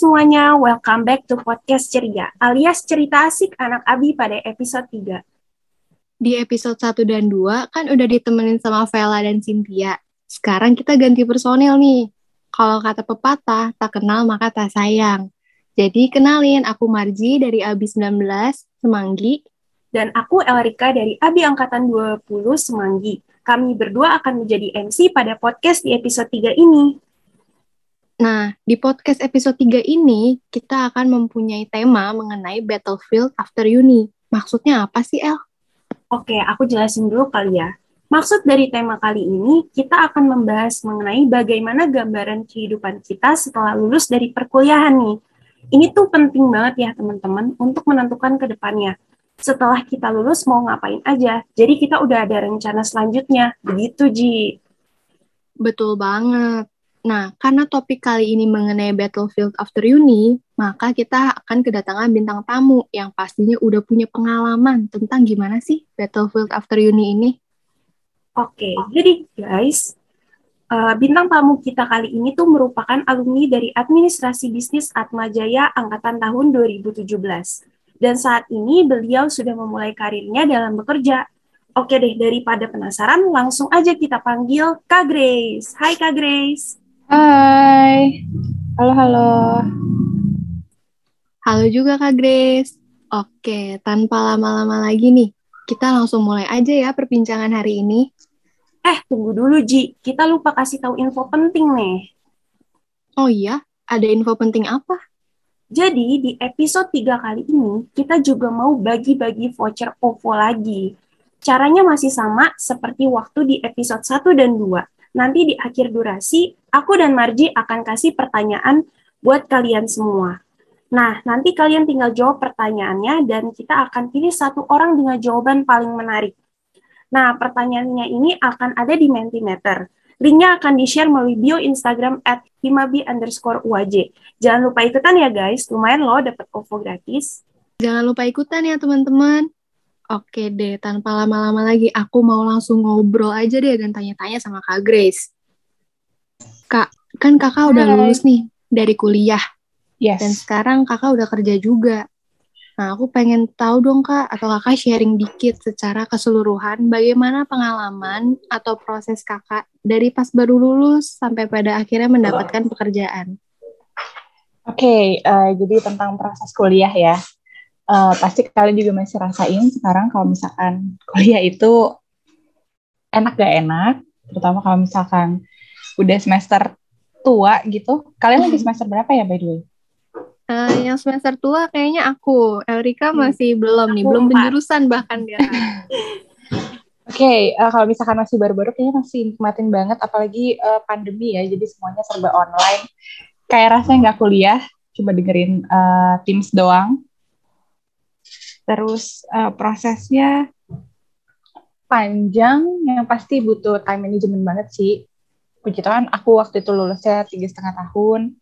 semuanya, welcome back to Podcast Ceria, alias cerita asik anak Abi pada episode 3. Di episode 1 dan 2 kan udah ditemenin sama Vela dan Cynthia. Sekarang kita ganti personil nih. Kalau kata pepatah, tak kenal maka tak sayang. Jadi kenalin, aku Marji dari Abi 19, Semanggi. Dan aku Elrika dari Abi Angkatan 20, Semanggi. Kami berdua akan menjadi MC pada podcast di episode 3 ini. Nah, di podcast episode 3 ini, kita akan mempunyai tema mengenai Battlefield After Uni. Maksudnya apa sih, El? Oke, aku jelasin dulu kali ya. Maksud dari tema kali ini, kita akan membahas mengenai bagaimana gambaran kehidupan kita setelah lulus dari perkuliahan nih. Ini tuh penting banget ya teman-teman untuk menentukan ke depannya. Setelah kita lulus mau ngapain aja, jadi kita udah ada rencana selanjutnya. Begitu, Ji. Betul banget. Nah, karena topik kali ini mengenai Battlefield After Uni, maka kita akan kedatangan bintang tamu yang pastinya udah punya pengalaman tentang gimana sih Battlefield After Uni ini. Oke, jadi guys, uh, bintang tamu kita kali ini tuh merupakan alumni dari Administrasi Bisnis Atmajaya angkatan tahun 2017. Dan saat ini beliau sudah memulai karirnya dalam bekerja. Oke deh, daripada penasaran, langsung aja kita panggil Kak Grace. Hai Kak Grace. Hai. Halo, halo. Halo juga Kak Grace. Oke, tanpa lama-lama lagi nih, kita langsung mulai aja ya perbincangan hari ini. Eh, tunggu dulu Ji. Kita lupa kasih tahu info penting nih. Oh iya? Ada info penting apa? Jadi, di episode 3 kali ini, kita juga mau bagi-bagi voucher OVO lagi. Caranya masih sama seperti waktu di episode 1 dan 2 Nanti di akhir durasi, aku dan Marji akan kasih pertanyaan buat kalian semua. Nah, nanti kalian tinggal jawab pertanyaannya dan kita akan pilih satu orang dengan jawaban paling menarik. Nah, pertanyaannya ini akan ada di Mentimeter. Linknya akan di-share melalui bio Instagram at himabi underscore UAJ. Jangan lupa ikutan ya guys, lumayan loh dapat OVO gratis. Jangan lupa ikutan ya teman-teman. Oke deh, tanpa lama-lama lagi, aku mau langsung ngobrol aja deh dan tanya-tanya sama Kak Grace. Kak, kan kakak udah lulus nih dari kuliah. Yes. Dan sekarang kakak udah kerja juga. Nah, aku pengen tahu dong kak, atau kakak sharing dikit secara keseluruhan bagaimana pengalaman atau proses kakak dari pas baru lulus sampai pada akhirnya mendapatkan pekerjaan. Oke, okay, uh, eh, jadi tentang proses kuliah ya uh, pasti kalian juga masih rasain sekarang kalau misalkan kuliah itu enak gak enak, terutama kalau misalkan udah semester tua gitu. Kalian lagi semester berapa ya by the way? Uh, yang semester tua kayaknya aku, Elrika hmm. masih belum nih, belum penjurusan bahkan dia. Oke, okay, uh, eh, kalau misalkan masih baru-baru kayaknya masih nikmatin banget, apalagi uh, pandemi ya, jadi semuanya serba online. Kayak rasanya nggak kuliah, cuma dengerin uh, Teams doang terus uh, prosesnya panjang yang pasti butuh time management banget sih. Puji Tuhan aku waktu itu lulusnya tiga setengah tahun.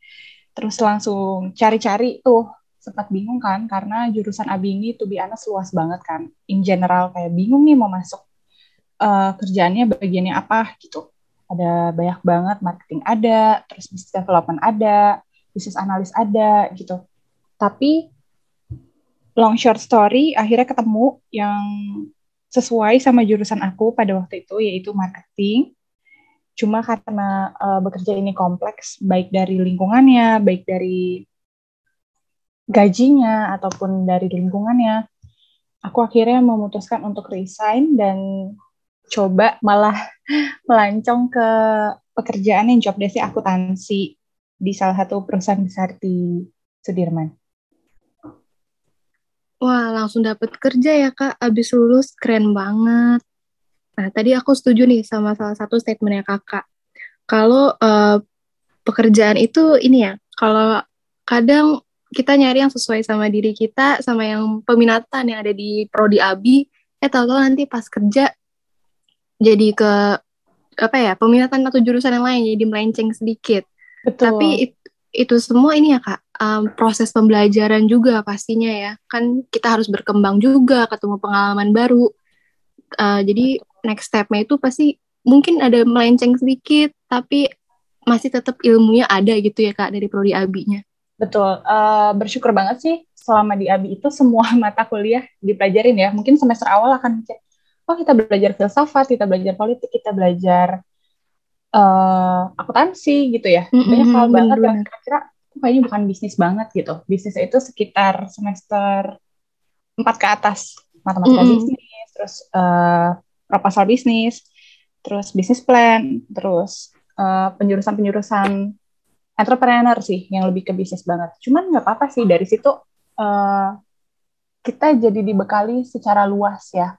Terus langsung cari-cari tuh sempat bingung kan karena jurusan abi ini tuh biasa luas banget kan. In general kayak bingung nih mau masuk uh, kerjaannya bagiannya apa gitu. Ada banyak banget marketing ada terus business development ada bisnis analis ada gitu. Tapi long short story akhirnya ketemu yang sesuai sama jurusan aku pada waktu itu yaitu marketing. Cuma karena uh, bekerja ini kompleks baik dari lingkungannya, baik dari gajinya ataupun dari lingkungannya, aku akhirnya memutuskan untuk resign dan coba malah melancong ke pekerjaan yang job desk akuntansi di salah satu perusahaan besar di Sudirman. Wah, langsung dapat kerja ya, Kak. Abis lulus, keren banget. Nah, tadi aku setuju nih sama salah satu statementnya Kakak. Kalau uh, pekerjaan itu ini ya, kalau kadang kita nyari yang sesuai sama diri kita, sama yang peminatan yang ada di prodi abi, eh tahu-tahu nanti pas kerja jadi ke apa ya peminatan atau jurusan yang lain jadi melenceng sedikit. Betul. Tapi itu semua ini ya kak. Um, proses pembelajaran juga pastinya ya. Kan kita harus berkembang juga ketemu pengalaman baru. Uh, jadi next stepnya itu pasti mungkin ada melenceng sedikit tapi masih tetap ilmunya ada gitu ya kak dari prodi abinya Betul, uh, bersyukur banget sih selama di ABI itu semua mata kuliah dipelajarin ya. Mungkin semester awal akan mikir, oh kita belajar filsafat, kita belajar politik, kita belajar uh, akuntansi gitu ya. Banyak hal banget yang kira-kira kayaknya bukan bisnis banget gitu. Bisnis itu sekitar semester 4 ke atas. Matematika mm -hmm. bisnis, terus uh, proposal bisnis, terus bisnis plan, terus penjurusan-penjurusan entrepreneur sih yang lebih ke bisnis banget. Cuman nggak apa-apa sih dari situ uh, kita jadi dibekali secara luas ya.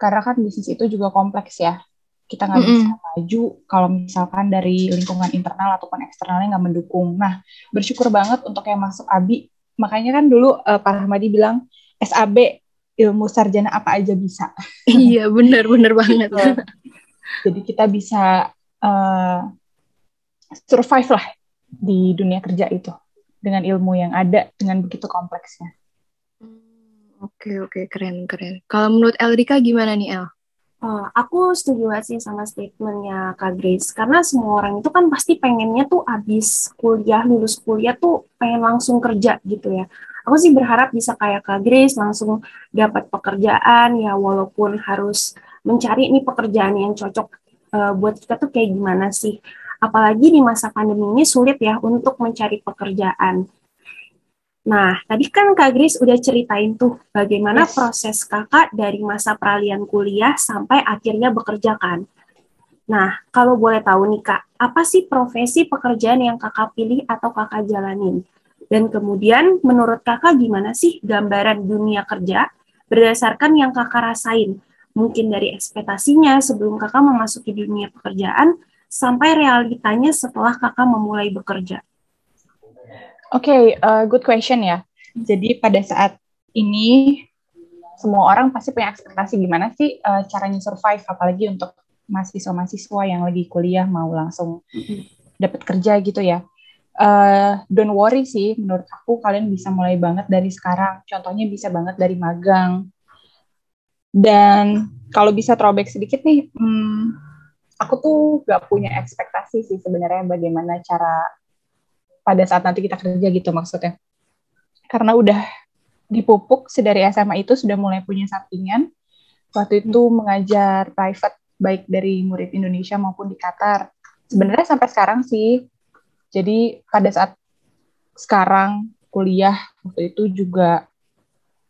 Karena kan bisnis itu juga kompleks ya. Kita nggak mm -hmm. bisa maju kalau misalkan dari lingkungan internal ataupun eksternalnya nggak mendukung. Nah, bersyukur banget untuk yang masuk ABI. Makanya kan dulu uh, Pak Rahmadi bilang SAB ilmu sarjana apa aja bisa. Iya, benar-benar banget. Jadi kita bisa uh, survive lah di dunia kerja itu dengan ilmu yang ada dengan begitu kompleksnya. Hmm, oke oke keren keren. Kalau menurut Eldika gimana nih El? Oh, aku setuju banget sih sama statementnya Kak Grace karena semua orang itu kan pasti pengennya tuh abis kuliah lulus kuliah tuh pengen langsung kerja gitu ya. Aku sih berharap bisa kayak Kak Grace langsung dapat pekerjaan ya walaupun harus mencari nih pekerjaan yang cocok uh, buat kita tuh kayak gimana sih apalagi di masa pandemi ini sulit ya untuk mencari pekerjaan. Nah, tadi kan Kak Gris udah ceritain tuh bagaimana yes. proses kakak dari masa peralihan kuliah sampai akhirnya bekerja kan. Nah, kalau boleh tahu nih Kak, apa sih profesi pekerjaan yang kakak pilih atau kakak jalanin? Dan kemudian menurut kakak gimana sih gambaran dunia kerja berdasarkan yang kakak rasain? Mungkin dari ekspektasinya sebelum kakak memasuki dunia pekerjaan, sampai realitanya setelah kakak memulai bekerja? Oke, okay, uh, good question ya. Jadi pada saat ini semua orang pasti punya ekspektasi gimana sih uh, caranya survive, apalagi untuk mahasiswa-mahasiswa yang lagi kuliah mau langsung dapat kerja gitu ya. Uh, don't worry sih, menurut aku kalian bisa mulai banget dari sekarang. Contohnya bisa banget dari magang. Dan kalau bisa throwback sedikit nih, hmm, aku tuh gak punya ekspektasi sih sebenarnya bagaimana cara pada saat nanti kita kerja gitu maksudnya. Karena udah dipupuk sedari SMA itu sudah mulai punya sampingan. Waktu itu hmm. mengajar private baik dari murid Indonesia maupun di Qatar. Sebenarnya sampai sekarang sih. Jadi pada saat sekarang kuliah waktu itu juga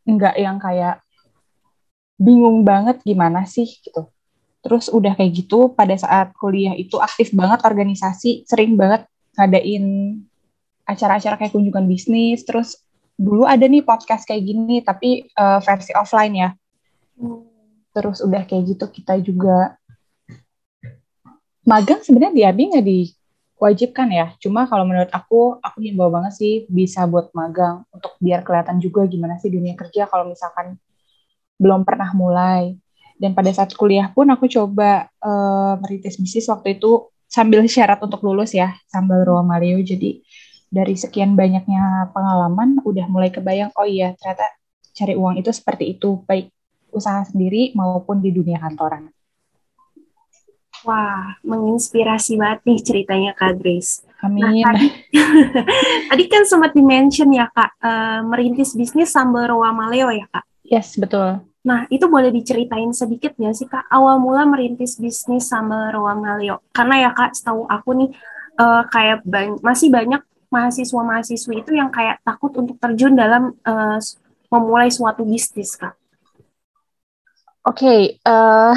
nggak yang kayak bingung banget gimana sih gitu Terus udah kayak gitu pada saat kuliah itu aktif banget organisasi, sering banget ngadain acara-acara kayak kunjungan bisnis. Terus dulu ada nih podcast kayak gini tapi uh, versi offline ya. Terus udah kayak gitu kita juga magang sebenarnya di Abi nggak diwajibkan ya. Cuma kalau menurut aku, aku himbau banget sih bisa buat magang untuk biar kelihatan juga gimana sih dunia kerja kalau misalkan belum pernah mulai. Dan pada saat kuliah pun aku coba uh, merintis bisnis waktu itu sambil syarat untuk lulus ya, sambil Roa Malio. Jadi dari sekian banyaknya pengalaman udah mulai kebayang, oh iya ternyata cari uang itu seperti itu, baik usaha sendiri maupun di dunia kantoran. Wah, menginspirasi banget nih ceritanya Kak Grace. Amin. Nah, tadi, tadi kan sempat dimention ya Kak, uh, merintis bisnis sambil Roa Maleo ya Kak? Yes, betul. Nah, itu boleh diceritain sedikit nggak sih, Kak, awal mula merintis bisnis sama Ruang Malio? Karena ya, Kak, setahu aku nih, uh, kayak bany masih banyak mahasiswa-mahasiswa itu yang kayak takut untuk terjun dalam uh, memulai suatu bisnis, Kak. Oke, okay, uh, eh,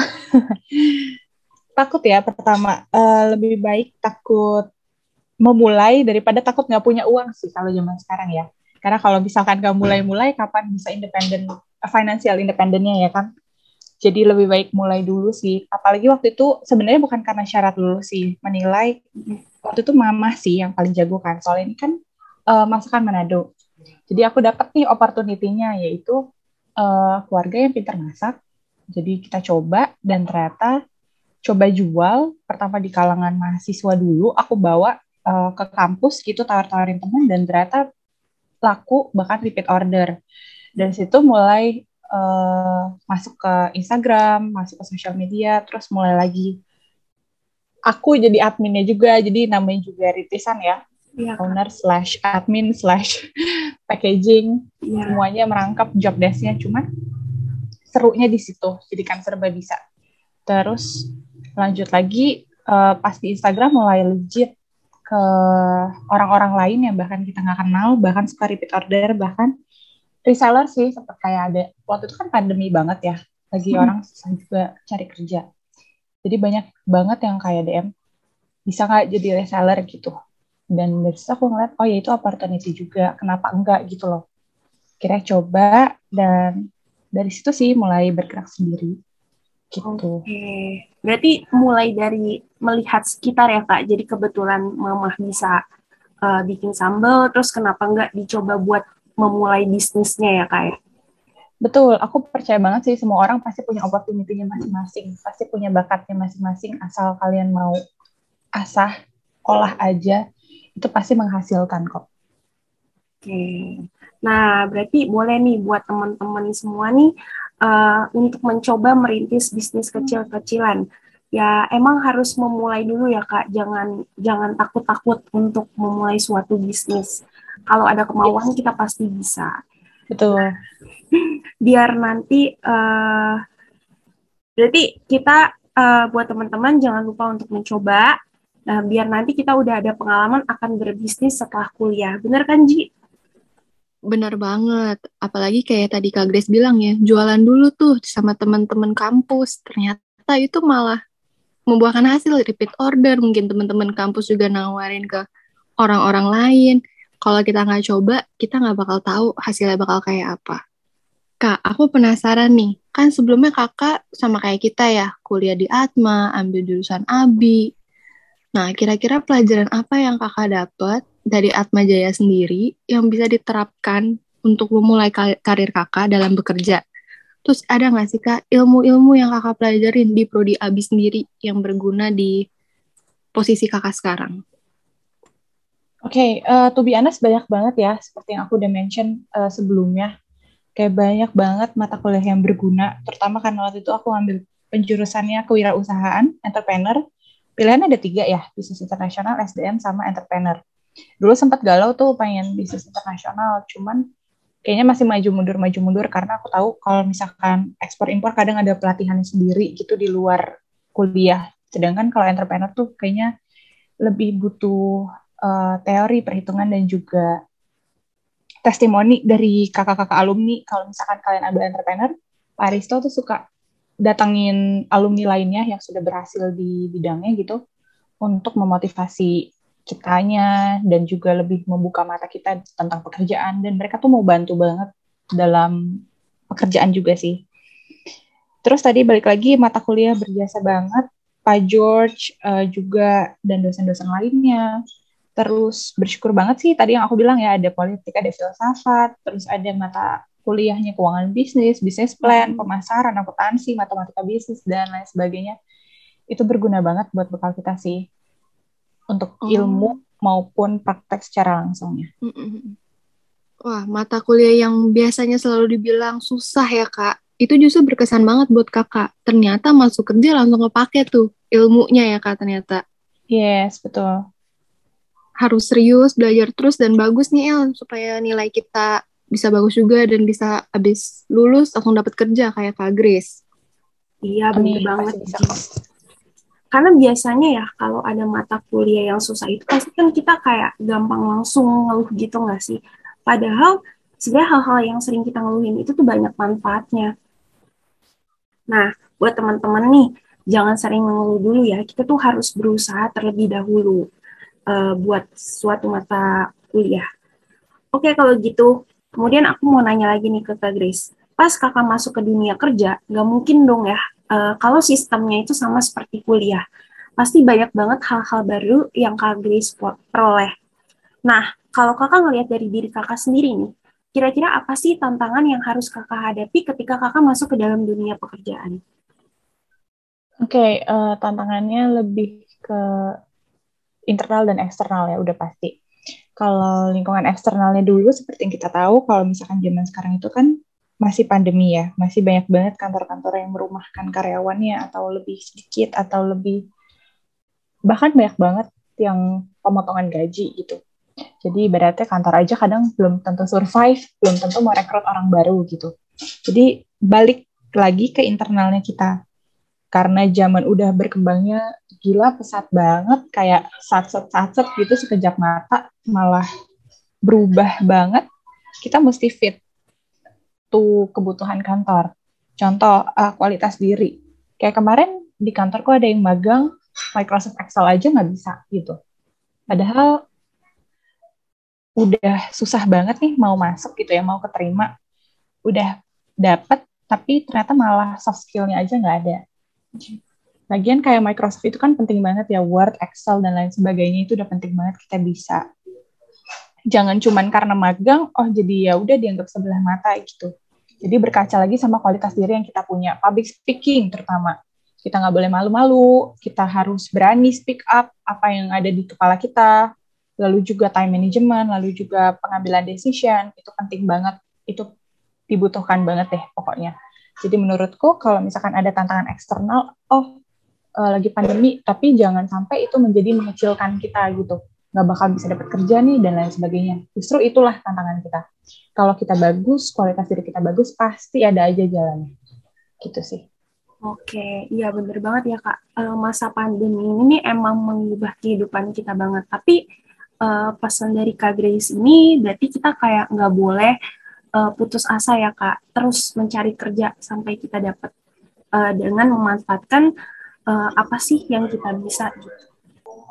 takut ya pertama. Uh, lebih baik takut memulai daripada takut nggak punya uang sih kalau zaman sekarang ya. Karena kalau misalkan nggak mulai-mulai, kapan bisa independen financial independennya ya kan. Jadi lebih baik mulai dulu sih. Apalagi waktu itu sebenarnya bukan karena syarat lulus sih. Menilai waktu itu mama sih yang paling jago kan. Soalnya ini kan uh, masakan Manado. Jadi aku dapat nih opportunity-nya yaitu uh, keluarga yang pintar masak. Jadi kita coba dan ternyata coba jual pertama di kalangan mahasiswa dulu. Aku bawa uh, ke kampus gitu tawar-tawarin teman dan ternyata laku bahkan repeat order dari situ mulai uh, masuk ke Instagram, masuk ke sosial media, terus mulai lagi aku jadi adminnya juga, jadi namanya juga ritisan ya. ya, owner slash admin slash packaging ya. semuanya merangkap job desknya cuman serunya di situ jadi kan serba bisa terus lanjut lagi uh, pas di Instagram mulai legit ke orang-orang lain yang bahkan kita nggak kenal bahkan suka repeat order bahkan reseller sih seperti kayak ada waktu itu kan pandemi banget ya lagi hmm. orang susah juga cari kerja jadi banyak banget yang kayak DM bisa nggak jadi reseller? gitu. Dan dari situ aku ngeliat oh ya itu opportunity juga. Kenapa enggak? gitu loh. Kira coba dan dari situ sih mulai bergerak sendiri. Gitu. Oke, berarti mulai dari melihat sekitar ya kak. Jadi kebetulan mamah bisa uh, bikin sambal, terus kenapa enggak dicoba buat memulai bisnisnya ya kak ya? Betul, aku percaya banget sih semua orang pasti punya opportunity-nya masing-masing, pasti punya bakatnya masing-masing, asal kalian mau asah, olah aja, itu pasti menghasilkan kok. Oke, nah berarti boleh nih buat teman-teman semua nih uh, untuk mencoba merintis bisnis kecil-kecilan. Ya emang harus memulai dulu ya kak, jangan jangan takut-takut untuk memulai suatu bisnis. Kalau ada kemauan kita pasti bisa. Betul. Biar nanti uh, berarti kita uh, buat teman-teman jangan lupa untuk mencoba. Nah, biar nanti kita udah ada pengalaman akan berbisnis setelah kuliah. Bener kan, Ji? Bener banget. Apalagi kayak tadi Kak Grace bilang ya, jualan dulu tuh sama teman-teman kampus. Ternyata itu malah membuahkan hasil repeat order. Mungkin teman-teman kampus juga nawarin ke orang-orang lain kalau kita nggak coba, kita nggak bakal tahu hasilnya bakal kayak apa. Kak, aku penasaran nih, kan sebelumnya kakak sama kayak kita ya, kuliah di Atma, ambil jurusan ABI. Nah, kira-kira pelajaran apa yang kakak dapat dari Atma Jaya sendiri yang bisa diterapkan untuk memulai karir kakak dalam bekerja? Terus ada nggak sih kak ilmu-ilmu yang kakak pelajarin di prodi ABI sendiri yang berguna di posisi kakak sekarang? Oke, okay, uh, eh, to be honest banyak banget ya, seperti yang aku udah mention uh, sebelumnya. Kayak banyak banget mata kuliah yang berguna, terutama karena waktu itu aku ambil penjurusannya kewirausahaan, entrepreneur. Pilihannya ada tiga ya, bisnis internasional, SDM, sama entrepreneur. Dulu sempat galau tuh pengen bisnis internasional, cuman kayaknya masih maju mundur maju mundur karena aku tahu kalau misalkan ekspor impor kadang ada pelatihannya sendiri gitu di luar kuliah. Sedangkan kalau entrepreneur tuh kayaknya lebih butuh uh, teori perhitungan dan juga testimoni dari kakak-kakak alumni. Kalau misalkan kalian ambil entrepreneur Pak Aristo tuh suka datangin alumni lainnya yang sudah berhasil di bidangnya gitu untuk memotivasi kitanya dan juga lebih membuka mata kita tentang pekerjaan. Dan mereka tuh mau bantu banget dalam pekerjaan juga sih. Terus tadi balik lagi mata kuliah berjasa banget. Pak George uh, juga dan dosen-dosen lainnya Terus bersyukur banget sih tadi yang aku bilang ya ada politik, ada filsafat, terus ada mata kuliahnya keuangan bisnis, bisnis plan, hmm. pemasaran, akuntansi, matematika bisnis dan lain sebagainya. Itu berguna banget buat bekal kita sih untuk oh. ilmu maupun praktek secara langsungnya. Hmm, hmm, Wah, mata kuliah yang biasanya selalu dibilang susah ya, Kak. Itu justru berkesan banget buat kakak. Ternyata masuk kerja langsung kepake tuh ilmunya ya, Kak, ternyata. Yes, betul harus serius belajar terus dan bagus nih El supaya nilai kita bisa bagus juga dan bisa habis lulus langsung dapat kerja kayak Kak Grace. Iya benar banget. Karena biasanya ya kalau ada mata kuliah yang susah itu pasti kan kita kayak gampang langsung ngeluh gitu nggak sih? Padahal sebenarnya hal-hal yang sering kita ngeluhin itu tuh banyak manfaatnya. Nah, buat teman-teman nih, jangan sering mengeluh dulu ya. Kita tuh harus berusaha terlebih dahulu uh, buat suatu mata kuliah. Oke, kalau gitu, kemudian aku mau nanya lagi nih ke Kak Grace. Pas kakak masuk ke dunia kerja, nggak mungkin dong ya, uh, kalau sistemnya itu sama seperti kuliah. Pasti banyak banget hal-hal baru yang Kak Grace peroleh. Nah, kalau kakak ngelihat dari diri kakak sendiri nih, kira-kira apa sih tantangan yang harus kakak hadapi ketika kakak masuk ke dalam dunia pekerjaan? Oke, okay, uh, eh, tantangannya lebih ke internal dan eksternal ya udah pasti. Kalau lingkungan eksternalnya dulu seperti yang kita tahu, kalau misalkan zaman sekarang itu kan masih pandemi ya, masih banyak banget kantor-kantor yang merumahkan karyawannya atau lebih sedikit atau lebih bahkan banyak banget yang pemotongan gaji gitu. Jadi berarti kantor aja kadang belum tentu survive, belum tentu mau rekrut orang baru gitu. Jadi balik lagi ke internalnya kita. Karena zaman udah berkembangnya gila pesat banget, kayak sat-sat-sat gitu sekejap mata malah berubah banget. Kita mesti fit tuh kebutuhan kantor. Contoh uh, kualitas diri. Kayak kemarin di kantorku ada yang magang Microsoft Excel aja nggak bisa gitu. Padahal udah susah banget nih mau masuk gitu ya, mau keterima. Udah dapet, tapi ternyata malah soft skill-nya aja nggak ada. Lagian kayak Microsoft itu kan penting banget ya, Word, Excel, dan lain sebagainya itu udah penting banget kita bisa. Jangan cuman karena magang, oh jadi ya udah dianggap sebelah mata gitu. Jadi berkaca lagi sama kualitas diri yang kita punya, public speaking terutama kita nggak boleh malu-malu, kita harus berani speak up apa yang ada di kepala kita, lalu juga time management, lalu juga pengambilan decision, itu penting banget, itu dibutuhkan banget deh pokoknya. Jadi menurutku kalau misalkan ada tantangan eksternal, oh uh, lagi pandemi, tapi jangan sampai itu menjadi mengecilkan kita gitu, nggak bakal bisa dapat kerja nih dan lain sebagainya. Justru itulah tantangan kita. Kalau kita bagus, kualitas diri kita bagus, pasti ada aja jalannya. Gitu sih. Oke, iya bener banget ya Kak. Uh, masa pandemi ini emang mengubah kehidupan kita banget. Tapi uh, pesan dari Kak Grace ini berarti kita kayak nggak boleh uh, putus asa ya Kak. Terus mencari kerja sampai kita dapat uh, dengan memanfaatkan uh, apa sih yang kita bisa gitu.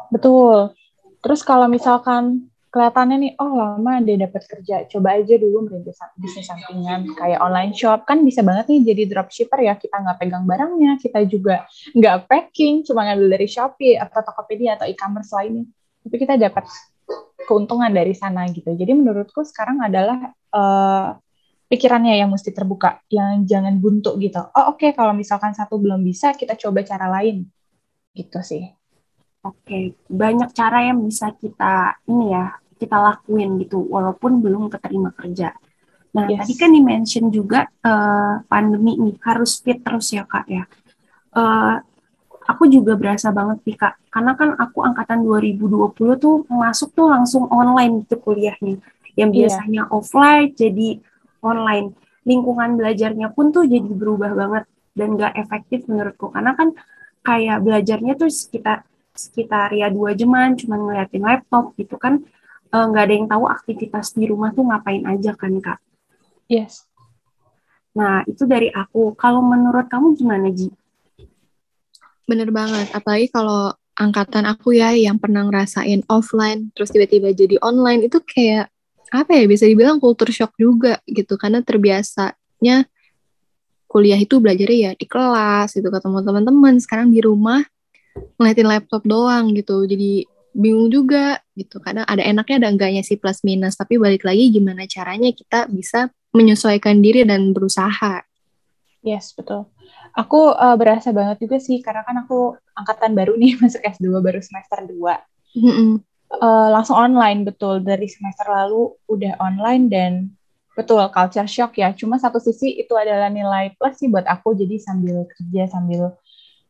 Betul. Terus kalau misalkan kelihatannya nih oh lama dia dapat kerja coba aja dulu merintis bisnis sampingan kayak online shop kan bisa banget nih jadi dropshipper ya kita nggak pegang barangnya kita juga nggak packing cuma ngambil dari Shopee atau Tokopedia atau e-commerce lainnya tapi kita dapat keuntungan dari sana gitu jadi menurutku sekarang adalah uh, pikirannya yang mesti terbuka yang jangan buntu gitu oh oke okay, kalau misalkan satu belum bisa kita coba cara lain gitu sih Oke, banyak cara yang bisa kita ini ya kita lakuin gitu walaupun belum keterima kerja. Nah yes. tadi kan di-mention juga uh, pandemi nih harus fit terus ya kak ya. Uh, aku juga berasa banget nih kak karena kan aku angkatan 2020 tuh masuk tuh langsung online gitu kuliahnya. Yang iya. biasanya yeah. offline jadi online. Lingkungan belajarnya pun tuh jadi berubah banget dan gak efektif menurutku karena kan kayak belajarnya tuh sekitar sekitar ya dua jaman cuma ngeliatin laptop gitu kan Eh, nggak uh, ada yang tahu aktivitas di rumah tuh ngapain aja kan kak. Yes. Nah itu dari aku. Kalau menurut kamu gimana Ji? Bener banget. Apalagi kalau angkatan aku ya yang pernah ngerasain offline terus tiba-tiba jadi online itu kayak apa ya bisa dibilang kultur shock juga gitu. Karena terbiasanya kuliah itu belajarnya ya di kelas gitu ketemu teman-teman. Sekarang di rumah ngeliatin laptop doang gitu jadi bingung juga gitu. Karena ada enaknya ada enggaknya sih plus minus. Tapi balik lagi gimana caranya kita bisa menyesuaikan diri dan berusaha. Yes betul aku uh, berasa banget juga sih karena kan aku angkatan baru nih masuk S2 baru semester 2 mm -hmm. uh, langsung online betul. Dari semester lalu udah online dan betul culture shock ya. Cuma satu sisi itu adalah nilai plus sih buat aku. Jadi sambil kerja sambil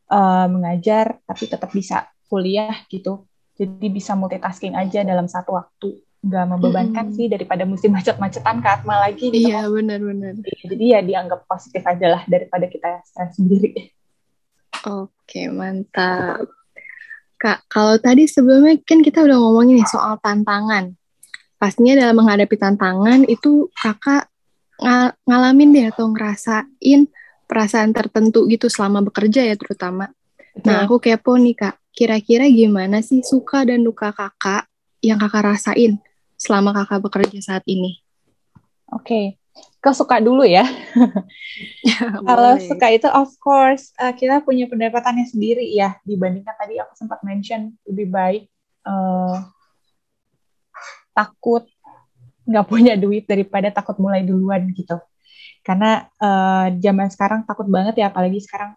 uh, mengajar tapi tetap bisa kuliah gitu. Jadi bisa multitasking aja dalam satu waktu nggak membebankan hmm. sih daripada mesti macet-macetan ke Atma lagi gitu iya benar-benar iya, jadi ya dianggap positif aja lah daripada kita stres sendiri. Oke mantap. Kak kalau tadi sebelumnya kan kita udah ngomongin nih soal tantangan. Pastinya dalam menghadapi tantangan itu kakak ng ngalamin deh atau ngerasain perasaan tertentu gitu selama bekerja ya terutama. Nah aku kepo nih kak. Kira-kira gimana sih suka dan duka kakak yang kakak rasain selama kakak bekerja saat ini? Oke, okay. ke suka dulu ya. ya Kalau suka itu of course uh, kita punya pendapatannya sendiri ya dibandingkan tadi aku sempat mention lebih baik uh, takut nggak punya duit daripada takut mulai duluan gitu. Karena uh, zaman sekarang takut banget ya apalagi sekarang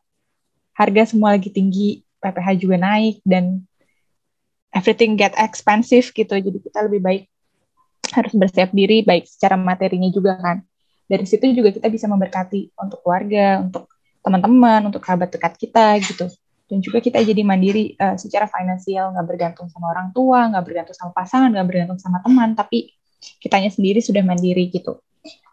harga semua lagi tinggi PPH juga naik dan everything get expensive gitu. Jadi kita lebih baik harus bersiap diri baik secara materinya juga kan. Dari situ juga kita bisa memberkati untuk keluarga, untuk teman-teman, untuk kerabat dekat kita gitu. dan juga kita jadi mandiri uh, secara finansial nggak bergantung sama orang tua nggak bergantung sama pasangan nggak bergantung sama teman tapi kitanya sendiri sudah mandiri gitu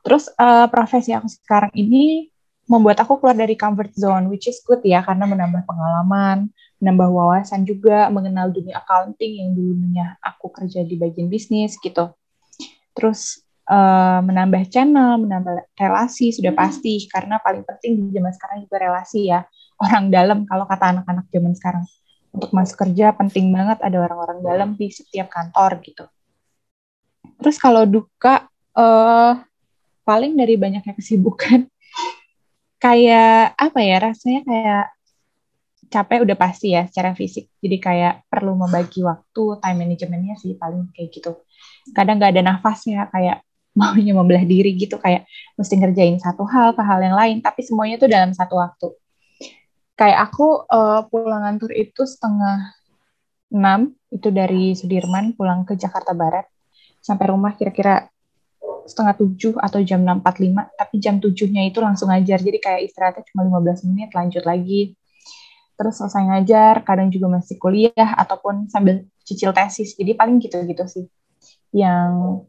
terus uh, profesi aku sekarang ini membuat aku keluar dari comfort zone which is good ya karena menambah pengalaman menambah wawasan juga mengenal dunia accounting yang dulunya aku kerja di bagian bisnis gitu terus uh, menambah channel menambah relasi sudah pasti karena paling penting di zaman sekarang juga relasi ya orang dalam kalau kata anak-anak zaman sekarang. Untuk masuk kerja penting banget ada orang-orang dalam di setiap kantor gitu. Terus kalau duka uh, paling dari banyaknya kesibukan kayak apa ya rasanya kayak capek udah pasti ya secara fisik. Jadi kayak perlu membagi waktu, time managementnya sih paling kayak gitu. Kadang nggak ada nafasnya kayak maunya membelah diri gitu kayak mesti ngerjain satu hal ke hal yang lain tapi semuanya tuh dalam satu waktu. Kayak aku uh, pulang kantor itu setengah enam itu dari Sudirman pulang ke Jakarta Barat. Sampai rumah kira-kira setengah tujuh atau jam enam empat lima tapi jam tujuhnya itu langsung ngajar. Jadi kayak istirahatnya cuma 15 menit lanjut lagi. Terus selesai ngajar kadang juga masih kuliah ataupun sambil cicil tesis. Jadi paling gitu-gitu sih yang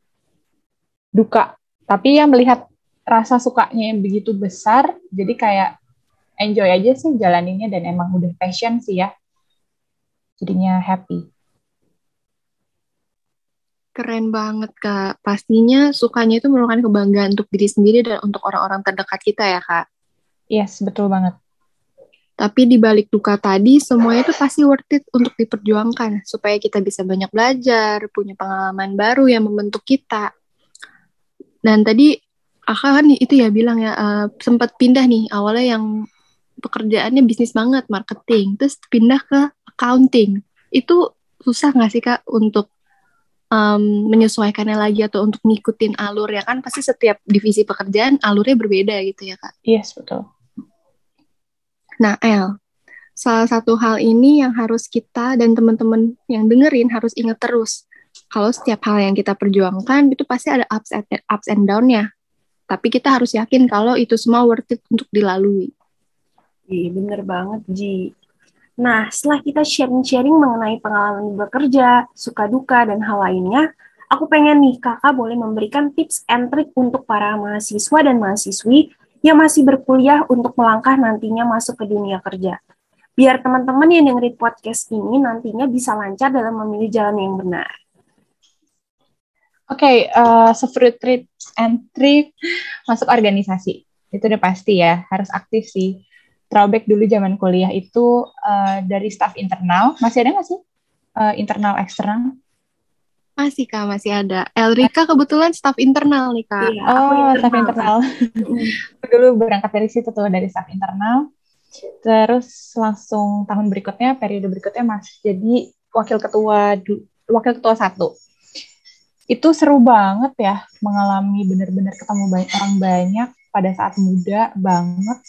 duka tapi yang melihat rasa sukanya yang begitu besar jadi kayak enjoy aja sih jalaninnya dan emang udah passion sih ya. Jadinya happy. Keren banget, Kak. Pastinya sukanya itu merupakan kebanggaan untuk diri sendiri dan untuk orang-orang terdekat kita ya, Kak. Yes, betul banget. Tapi di balik duka tadi, semuanya itu pasti worth it untuk diperjuangkan, supaya kita bisa banyak belajar, punya pengalaman baru yang membentuk kita. Dan tadi Aka kan itu ya bilang ya, uh, sempat pindah nih, awalnya yang pekerjaannya bisnis banget, marketing, terus pindah ke accounting. Itu susah nggak sih kak untuk um, menyesuaikannya lagi atau untuk ngikutin alur ya kan pasti setiap divisi pekerjaan alurnya berbeda gitu ya kak. Yes betul. Nah El, salah satu hal ini yang harus kita dan teman-teman yang dengerin harus ingat terus. Kalau setiap hal yang kita perjuangkan itu pasti ada ups and, ups and down-nya. Tapi kita harus yakin kalau itu semua worth it untuk dilalui. Iya, bener banget, Ji. Nah, setelah kita sharing-sharing mengenai pengalaman bekerja, suka duka, dan hal lainnya, aku pengen nih kakak boleh memberikan tips and trick untuk para mahasiswa dan mahasiswi yang masih berkuliah untuk melangkah nantinya masuk ke dunia kerja. Biar teman-teman yang dengerin podcast ini nantinya bisa lancar dalam memilih jalan yang benar. Oke, okay, uh, so tips and trick masuk organisasi. Itu udah pasti ya, harus aktif sih throwback dulu zaman kuliah itu uh, dari staff internal masih ada nggak sih uh, internal eksternal masih kak masih ada. Elrika kebetulan staff internal nih kak. Iya, oh internal. staff internal dulu berangkat dari situ tuh dari staff internal. Terus langsung tahun berikutnya periode berikutnya masih jadi wakil ketua wakil ketua satu. Itu seru banget ya mengalami benar-benar ketemu banyak orang banyak pada saat muda banget.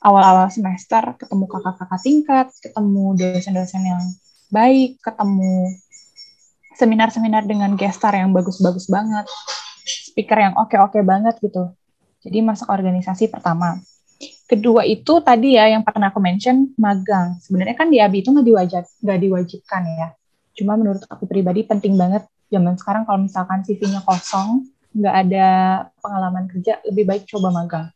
Awal-awal semester ketemu kakak-kakak tingkat, ketemu dosen-dosen yang baik, ketemu seminar-seminar dengan gestar yang bagus-bagus banget, speaker yang oke-oke banget gitu. Jadi masuk organisasi pertama. Kedua itu tadi ya yang pernah aku mention magang. Sebenarnya kan di ABI itu nggak diwajib, diwajibkan ya. Cuma menurut aku pribadi penting banget zaman sekarang kalau misalkan CV-nya kosong, nggak ada pengalaman kerja, lebih baik coba magang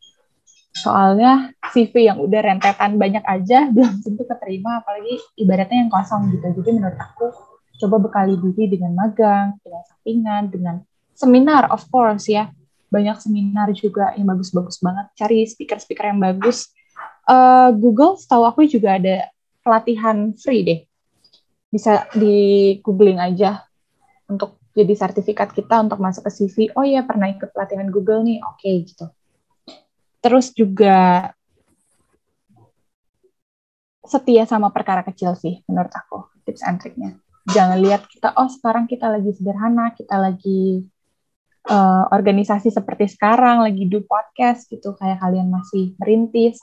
soalnya CV yang udah rentetan banyak aja belum tentu keterima apalagi ibaratnya yang kosong gitu jadi menurut aku coba bekali diri dengan magang dengan sampingan dengan seminar of course ya. Banyak seminar juga yang bagus-bagus banget. Cari speaker-speaker yang bagus. Uh, Google setahu aku juga ada pelatihan free deh. Bisa di googling aja untuk jadi sertifikat kita untuk masuk ke CV oh ya pernah ikut pelatihan Google nih. Oke okay, gitu. Terus juga setia sama perkara kecil sih menurut aku tips and triknya jangan lihat kita oh sekarang kita lagi sederhana kita lagi uh, organisasi seperti sekarang lagi do podcast gitu kayak kalian masih merintis.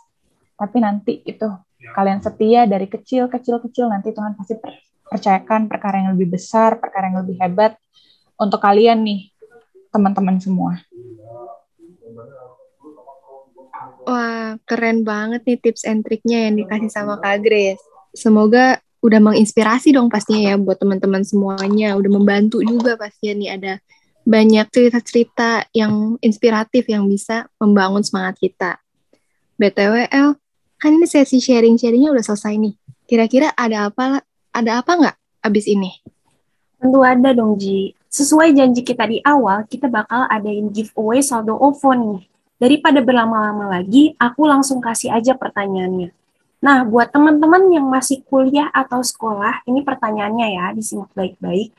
Tapi nanti itu kalian setia dari kecil kecil kecil nanti Tuhan pasti percayakan perkara yang lebih besar perkara yang lebih hebat untuk kalian nih teman-teman semua. Wah, keren banget nih tips and triknya yang dikasih sama Kak Grace. Semoga udah menginspirasi dong pastinya ya buat teman-teman semuanya. Udah membantu juga pastinya nih ada banyak cerita-cerita yang inspiratif yang bisa membangun semangat kita. BTW, El, kan ini sesi sharing-sharingnya udah selesai nih. Kira-kira ada apa ada apa nggak abis ini? Tentu ada dong, Ji. Sesuai janji kita di awal, kita bakal adain giveaway saldo OVO nih. Daripada berlama-lama lagi, aku langsung kasih aja pertanyaannya. Nah, buat teman-teman yang masih kuliah atau sekolah, ini pertanyaannya ya, disimak baik-baik.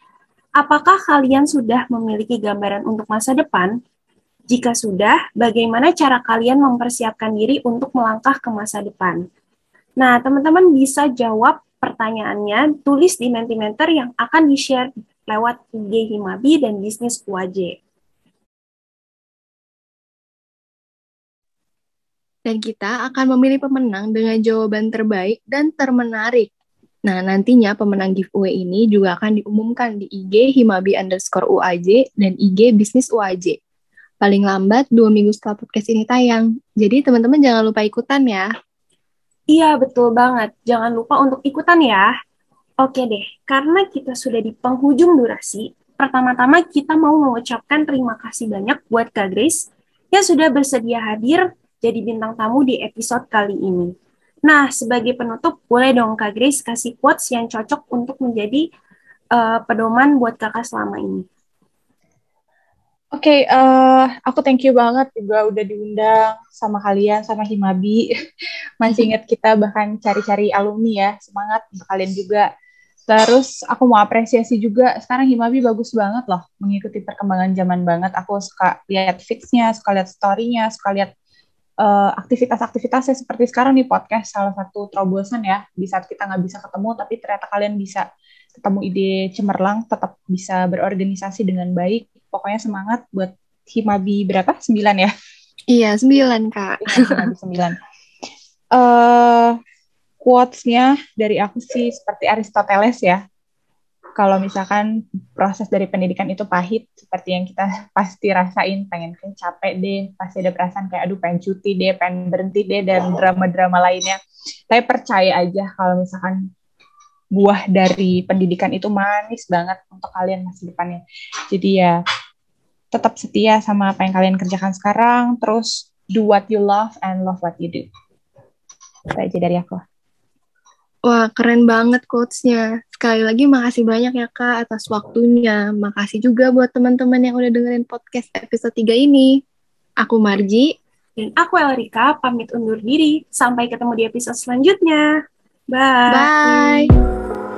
Apakah kalian sudah memiliki gambaran untuk masa depan? Jika sudah, bagaimana cara kalian mempersiapkan diri untuk melangkah ke masa depan? Nah, teman-teman bisa jawab pertanyaannya, tulis di Mentimeter yang akan di-share lewat IG Himabi dan Bisnis UAJ. Dan kita akan memilih pemenang dengan jawaban terbaik dan termenarik. Nah, nantinya pemenang giveaway ini juga akan diumumkan di IG Himabi underscore UAJ dan IG Bisnis UAJ. Paling lambat dua minggu setelah podcast ini tayang. Jadi teman-teman jangan lupa ikutan ya. Iya, betul banget. Jangan lupa untuk ikutan ya. Oke deh, karena kita sudah di penghujung durasi, pertama-tama kita mau mengucapkan terima kasih banyak buat Kak Grace yang sudah bersedia hadir jadi bintang tamu di episode kali ini. Nah, sebagai penutup, boleh dong Kak Grace kasih quotes yang cocok untuk menjadi uh, pedoman buat kakak selama ini. Oke, okay, uh, eh, aku thank you banget juga udah diundang sama kalian, sama Himabi. Masih ingat kita bahkan cari-cari alumni ya, semangat untuk kalian juga. Terus aku mau apresiasi juga, sekarang Himabi bagus banget loh, mengikuti perkembangan zaman banget. Aku suka lihat fixnya, suka lihat story-nya, suka lihat uh, aktivitas-aktivitasnya seperti sekarang nih podcast salah satu terobosan ya. Di saat kita nggak bisa ketemu tapi ternyata kalian bisa ketemu ide cemerlang tetap bisa berorganisasi dengan baik. Pokoknya semangat buat Himabi berapa? Sembilan ya? Iya sembilan kak. Iya, sembilan. Uh, quotesnya dari aku sih seperti Aristoteles ya kalau misalkan proses dari pendidikan itu pahit seperti yang kita pasti rasain pengen kan capek deh pasti ada perasaan kayak aduh pengen cuti deh pengen berhenti deh dan drama-drama lainnya. Tapi percaya aja kalau misalkan buah dari pendidikan itu manis banget untuk kalian masa depannya. Jadi ya tetap setia sama apa yang kalian kerjakan sekarang terus do what you love and love what you do. Itu aja dari aku. Wah, keren banget quotes-nya. Sekali lagi makasih banyak ya Kak atas waktunya. Makasih juga buat teman-teman yang udah dengerin podcast episode 3 ini. Aku Marji. Dan aku Elrika, pamit undur diri. Sampai ketemu di episode selanjutnya. Bye. Bye.